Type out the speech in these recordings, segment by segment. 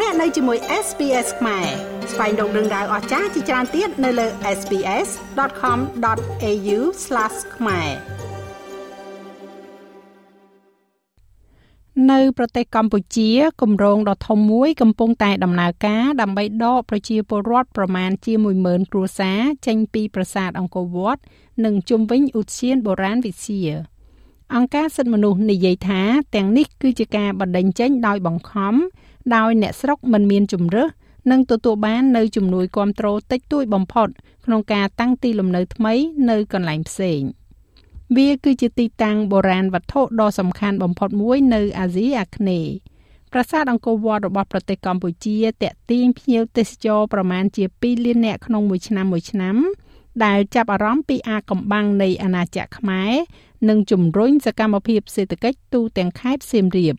លោកអ្នកនៅជាមួយ SPS ខ្មែរស្វែងរកដឹងដៅអស្ចារ្យជាច្រើនទៀតនៅលើ SPS.com.au/ ខ្មែរនៅប្រទេសកម្ពុជាគម្រោងដ៏ធំមួយកំពុងតែដំណើរការដើម្បីដកប្រជាពលរដ្ឋប្រមាណជា10000គ្រួសារចេញពីប្រាសាទអង្គរវត្តនិងជុំវិញឧទ្យានបុរាណវិទ្យាអង្គការសិទ្ធិមនុស្សនិយាយថាទាំងនេះគឺជាការបណ្តេញចេញដោយបង្ខំ ដោយអ្នកស្រុកមិនមានជំរើសនិងទទួលបាននៅជំនួយគាំទ្រតិចតួចបំផុត ក្នុងការតាំងទីលំនៅថ្មីនៅកន្លែងផ្សេងវាគឺជាទីតាំងបុរាណវត្ថុដ៏សំខាន់បំផុតមួយនៅអាស៊ីអាគ្នេយ៍ប្រាសាទអង្គរវត្តរបស់ប្រទេសកម្ពុជាតាក់ទាញភ្ញៀវទេសចរប្រមាណជា2លាននាក់ក្នុងមួយឆ្នាំមួយឆ្នាំដែលចាប់អារម្មណ៍ពីអាកំបាំងនៃអាណាចក្រខ្មែរនិងជំរុញសកម្មភាពសេដ្ឋកិច្ចទូទាំងខេត្តសៀមរាប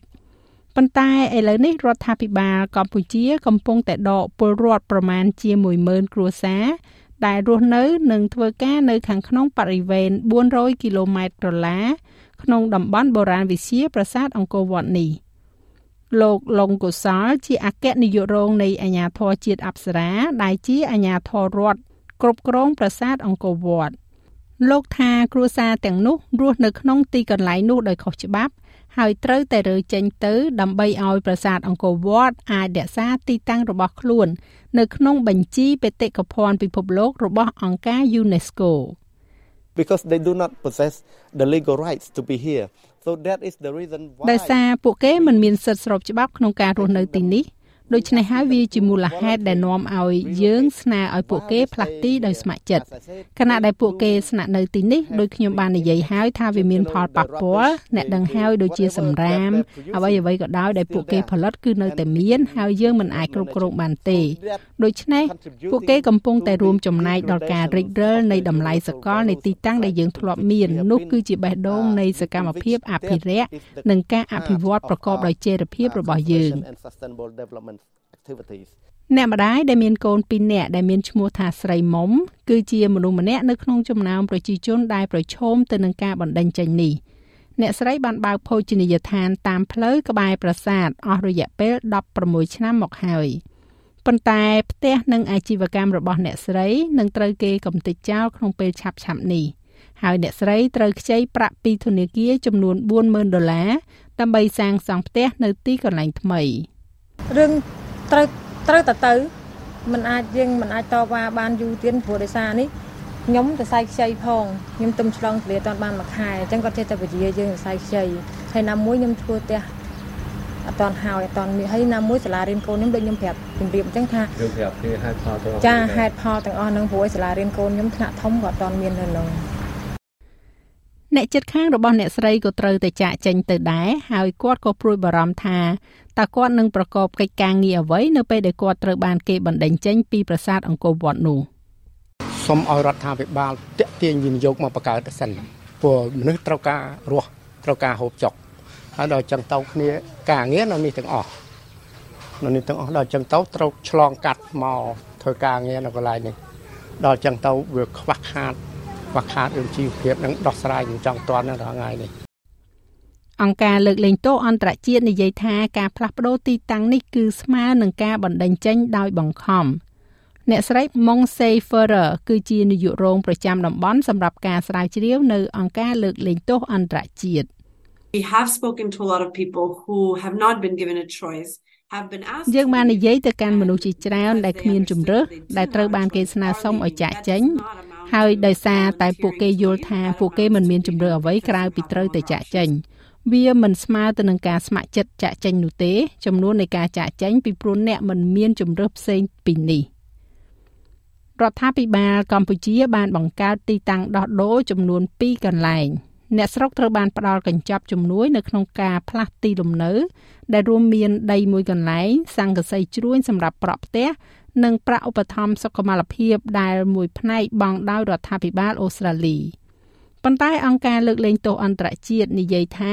ប៉ុន្តែឥឡូវនេះរដ្ឋាភិបាលកម្ពុជាកំពុងតែដកពលរដ្ឋប្រមាណជា10000គ្រួសារដែលរស់នៅនិងធ្វើការនៅខាងក្នុងបរិវេណ400គីឡូម៉ែត្រក្រឡាក្នុងតំបន់បុរាណវិទ្យាប្រាសាទអង្គរវត្តនេះលោកលងកុសលជាអគ្គនាយករងនៃអាជ្ញាធរជាតិអប្សរាដែលជាអាជ្ញាធររដ្ឋគ្រប់គ្រងប្រាសាទអង្គរវត្តលោកថាគ្រួសារទាំងនោះរស់នៅក្នុងទីកន្លែងនោះដោយខុសច្បាប់ ហើយត្រូវតែរើចេញទៅ ដើម្បីឲ្យប្រាសាទអង្គរវត្តអាចរក្សាទីតាំងរបស់ខ្លួន នៅក្នុងបញ្ជីបេតិកភណ្ឌពិភពលោករបស់អង្គការ UNESCO because they do not possess the legal rights to be here so that is the reason why ដោយសារពួកគេមិនមានសិទ្ធិស្របច្បាប់ក្នុងការរស់នៅទីនេះ ដូច្នេះហើយវាជាមូលហេតុដែលនាំឲ្យយើងស្នើឲ្យពួកគេផ្លាស់ទីដោយស្ម័គ្រចិត្តខណៈដែលពួកគេស្នាក់នៅទីនេះដោយខ្ញុំបាននិយាយហើយថាវាមានផលប៉ះពាល់អ្នកដឹងហើយដូចជាសម្រាមអ្វីអ្វីក៏ដោយដែលពួកគេផលិតគឺនៅតែមានហើយយើងមិនអាចគ្រប់គ្រងបានទេដូច្នេះពួកគេកំពុងតែរួមចំណែកដល់ការរិចរិលនៃតម្លៃសកលនៃទីតាំងដែលយើងធ្លាប់មាននោះគឺជាបេះដូងនៃសកម្មភាពអភិរក្សនិងការអភិវឌ្ឍប្រកបដោយចីរភាពរបស់យើង activities អ្នកម្ដាយដែលមានកូន2នាក់ដែលមានឈ្មោះថាស្រីមុំគឺជាមនុស្សម្នាក់នៅក្នុងចំណោមប្រជាជនដែលប្រឈមទៅនឹងការបណ្តេញចេញនេះអ្នកស្រីបានបើកភោជនីយដ្ឋានតាមផ្លូវក្បែរប្រាសាទអស់រយៈពេល16ឆ្នាំមកហើយប៉ុន្តែផ្ទះនិងអាជីវកម្មរបស់អ្នកស្រីនឹងត្រូវគេកំទេចចោលក្នុងពេលឆាប់ឆាប់នេះហើយអ្នកស្រីត្រូវខ្ចីប្រាក់ពីធនាគារចំនួន40000ដុល្លារដើម្បីសាងសង់ផ្ទះនៅទីកន្លែងថ្មីរឿង ត្រូវត្រូវតែទៅมันអាចយើងมันអាចតវ៉ាបានយូរទៀតព្រោះដោយសារនេះខ្ញុំទៅសៃខ្ចីផងខ្ញុំទំឆ្លងទលាអត់បានមួយខែអញ្ចឹងគាត់ចេះតែវិជាយើងទៅសៃខ្ចីហើយណាមួយខ្ញុំធ្វើផ្ទះអត់តន់ហើយអត់តន់មានហើយណាមួយសាលារៀនកូនខ្ញុំដូចខ្ញុំប្រាប់ជំរាបអញ្ចឹងថាយើងប្រាប់គេហេតុផលទាំងអស់ចាហេតុផលទាំងអស់ហ្នឹងព្រោះសាលារៀនកូនខ្ញុំថ្នាក់ធំក៏អត់តន់មាននៅនោះ អ្នកចិត្តខាងរបស់អ្នកស្រីក៏ត្រូវតែចាក់ចេញទៅដែរហើយគាត់ក៏ព្រួយបារម្ភថាតើគាត់នឹងប្រកបកិច្ចការងារអ្វីនៅពេលដែលគាត់ត្រូវបានគេបណ្តេញចេញពីប្រាសាទអង្គរវត្តនោះសូមឲ្យរដ្ឋាភិបាលតាក់ទាញវិនិយោគមកបង្កើតសិនព្រោះមនុស្សត្រូវការរស់ត្រូវការហូបចុកហើយដល់ចឹងទៅគ្នាការងារនៅនេះទាំងអស់នៅនេះទាំងអស់ដល់ចឹងទៅត្រូវឆ្លងកាត់មកធ្វើការងារនៅកន្លែងនេះដល់ចឹងទៅវាខ្វះខាត ខ្វះខាតរឿងជីវភាពនិងដោះស្រាយនឹងចង់តន់នៅរាល់ថ្ងៃនេះអង្គការលើកលែងទោសអន្តរជាតិនិយាយថាការផ្លាស់ប្តូរទីតាំងនេះគឺស្មើនឹងការបណ្តេញចេញដោយបង្ខំអ្នកស្រី Mong Safer គឺជានាយករងប្រចាំតំបន់សម្រាប់ការស្រាវជ្រាវនៅអង្គការលើកលែងទោសអន្តរជាតិ We have spoken to a lot of people who have not been given a choice យើងបាននិយាយទៅកាន់មនុស្សជាច្រើនដែលគ្មានជំរើសដែលត្រូវបានគេស្នើសុំឲ្យចាក់ចេញ ហើយដោយសារតែពួកគេយល់ថាពួកគេមិនមានជំរឿអ្វីក្រៅពីត្រូវតែចាក់ចេញវាមិនស្មើទៅនឹងការស្ម័គ្រចិត្តចាក់ចេញនោះទេ ចំនួននៃការចាក់ចេញពីព្រោះអ្នកមិនមានជំរឿផ្សេងពីនេះរដ្ឋាភិបាលកម្ពុជាបានបង្កើតទីតាំងដោះដូរចំនួន2កន្លែងអ្នកស្រុកត្រូវបានផ្ដល់កញ្ចប់ជំនួយនៅក្នុងការផ្លាស់ទីលំនៅ ដែលរួមមានដីមួយកន្លែងសង្កសីជ្រួញសម្រាប់ប្រក់ផ្ទះ និងប្រាក់ឧបត្ថម្ភសុខុមាលភាពដែលមួយផ្នែកបង់ដោយរដ្ឋាភិបាលអូស្ត្រាលីប៉ុន្តែអង្គការលើកលែងទោសអន្តរជាតិនិយាយថា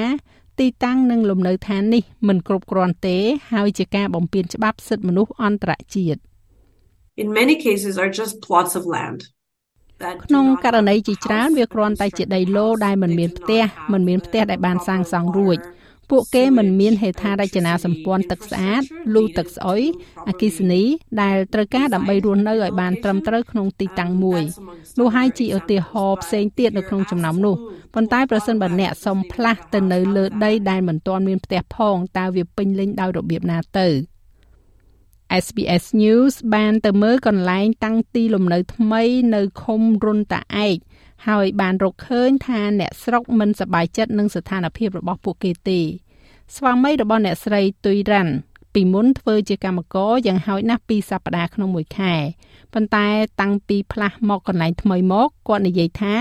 ទីតាំងនិងលំនៅឋាននេះមិនគ្រប់គ្រាន់ទេ ហើយជាការបំពានច្បាប់សិទ្ធិមនុស្សអន្តរជាតិ In many cases are just plots of land ក្នុងករណីជាច្រើនវាគ្រាន់តែជាដីឡូដែលមិនមានផ្ទះមិនមានផ្ទះដែលបានសាងសង់រួច ពពួកគេមិនមានហេដ្ឋារចនាសម្ព័ន្ធទឹកស្អាតលូទឹកស្អុយអគិសនី ដែលត្រូវការដើម្បីរស់នៅឲ្យបានត្រឹមត្រូវក្នុងទីតាំងមួយនោះហើយជាឧទាហរណ៍ផ្សេងទៀតនៅក្នុងចំណោមនោះប៉ុន្តែប្រសិនបើអ្នកសុំផ្លាស់ទៅនៅលើដីដែលមិនទាន់មានផ្ទះផងតើវាពេញលេញដោយរបៀបណាទៅ SBS News បានទៅមើលកន្លែងតាំងទីលំនៅថ្មីនៅឃុំរុនតាឯក ហើយបានរកឃើញថាអ្នកស្រុកមិនសប្បាយចិត្តនឹងស្ថានភាពរបស់ពួកគេទេ ស្វាមីរបស់អ្នកស្រីទុយរ៉ាន់ពីមុនធ្វើជាកម្មករយ៉ាងហោចណាស់2សប្តាហ៍ក្នុងមួយខែប៉ុន្តែតាំងពីផ្លាស់មកកន្លែងថ្មីមកគាត់និយាយថា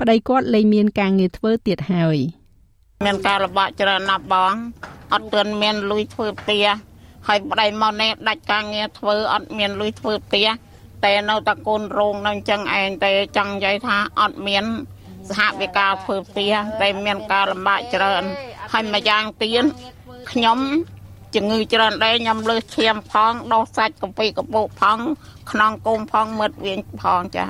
ប្តីគាត់លែងមានការងារធ្វើទៀតហើយមានការលំបាកច្រើនណាស់បងអត់ទាន់មានលុយធ្វើផ្ទះហើយប្តីមកនេះដាច់ការងារធ្វើអត់មានលុយធ្វើផ្ទះ តែនៅតកូនរោងនៅអញ្ចឹងឯងតែចង់និយាយថាអត់មាន សហវិការធ្វើផ្ទះតែមានការលំបាកច្រើនហើយមួយយ៉ាងទៀតខ្ញុំជំងឺច្រើនដែរខ្ញុំលើសឈាមផងដោះសាច់កំពីកពុកផងខ្នងគោមផងមើលវិញផងចា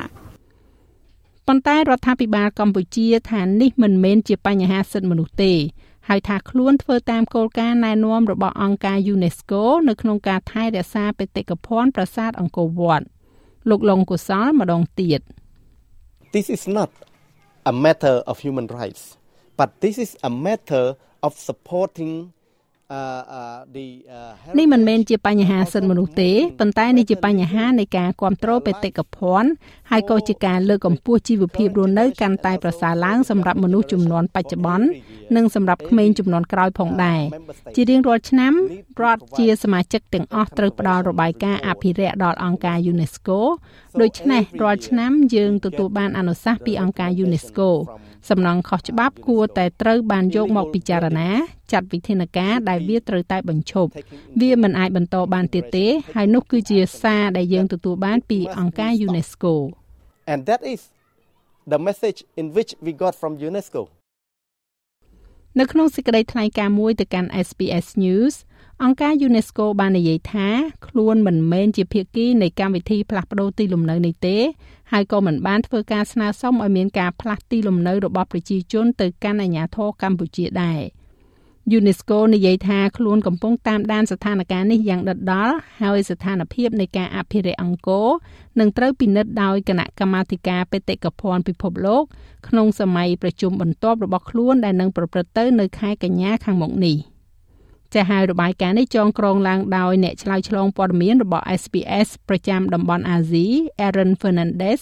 ប៉ុន្តែរដ្ឋាភិបាលកម្ពុជាថានេះមិនមែនជាបញ្ហាសិទ្ធិមនុស្សទេហើយថាខ្លួនធ្វើតាមគោលការណ៍ណែនាំរបស់អង្គការ UNESCO នៅក្នុងការថែរក្សាបេតិកភណ្ឌប្រាសាទអង្គរវត្ត លោកលងកុសលម្ដងទៀត This is not a matter of human rights but this is a matter of supporting នេះមិនមែនជាបញ្ហាសិទ្ធិមនុស្សទេប៉ុន្តែនេះជាបញ្ហានៃការគ្រប់គ្រងបេតិកភណ្ឌហើយក៏ជាការលើកកម្ពស់ជីវភាពរស់នៅកាន់តែប្រសើរឡើងសម្រាប់មនុស្សជំនាន់បច្ចុប្បន្ននិងសម្រាប់ក្មេងជំនាន់ក្រោយផងដែរជារៀងរាល់ឆ្នាំរដ្ឋជាសមាជិកទាំងអស់ត្រូវផ្ដល់របាយការណ៍អភិរក្សដល់អង្គការ UNESCO ដូច្នេះរាល់ឆ្នាំយើងទទួលបានអនុសាសន៍ពីអង្គការ UNESCO សំណងខុសច្បាប់គួរតែត្រូវបានយកមកពិចារណាចាត់វិធានការដែលវាត្រូវតែបញ្ឈប់វាមិនអាចបន្តបានទៀតទេហើយនោះគឺជាសារដែលយើងទទួលបានពីអង្គការ UNESCO and that is the message in which we got from UNESCO នៅក្នុងសេចក្តីថ្លែងការណ៍មួយទៅកាន់ SBS News អង្គការ UNESCO បាននិយាយថាខ្លួនមិនមែនជាភាគីនៃកម្មវិធីផ្លាស់ប្តូរទីលំនៅនេះទេ ហើយក៏មិនបានធ្វើការស្នើសុំឲ្យមានការផ្លាស់ទីលំនៅរបស់ប្រជាជនទៅកាន់អាជ្ញាធរកម្ពុជាដែរ UNESCO និយាយថាខ្លួនកំពុងតាមដានស្ថានភាពនេះយ៉ាងដិតដល់ហើយស្ថានភាពនៃការអភិរក្សអង្គរនឹងត្រូវពិនិត្យដោយគណៈកម្មាធិការបេតិកភណ្ឌពិភពលោកក្នុងសម័យប្រជុំបន្ទាប់របស់ខ្លួនដែលនឹងប្រព្រឹត្តទៅនៅខែកញ្ញាខាងមុខនេះ។ ចាស់ហើយរបាយការណ៍នេះចងក្រងឡើងដោយអ្នកឆ្លើយឆ្លងព័ត៌មានរបស់ SPS ប្រចាំតំបន់អាស៊ី Aaron Fernandez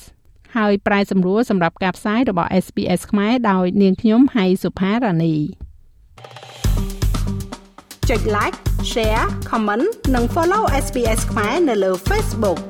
ហើយប្រែសម្រួលសម្រាប់ការផ្សាយរបស់ SPS ខ្មែរដោយនាងខ្ញុំហៃសុផារ៉ានីចុច like share comment និង follow SPS ខ្មែរនៅលើ Facebook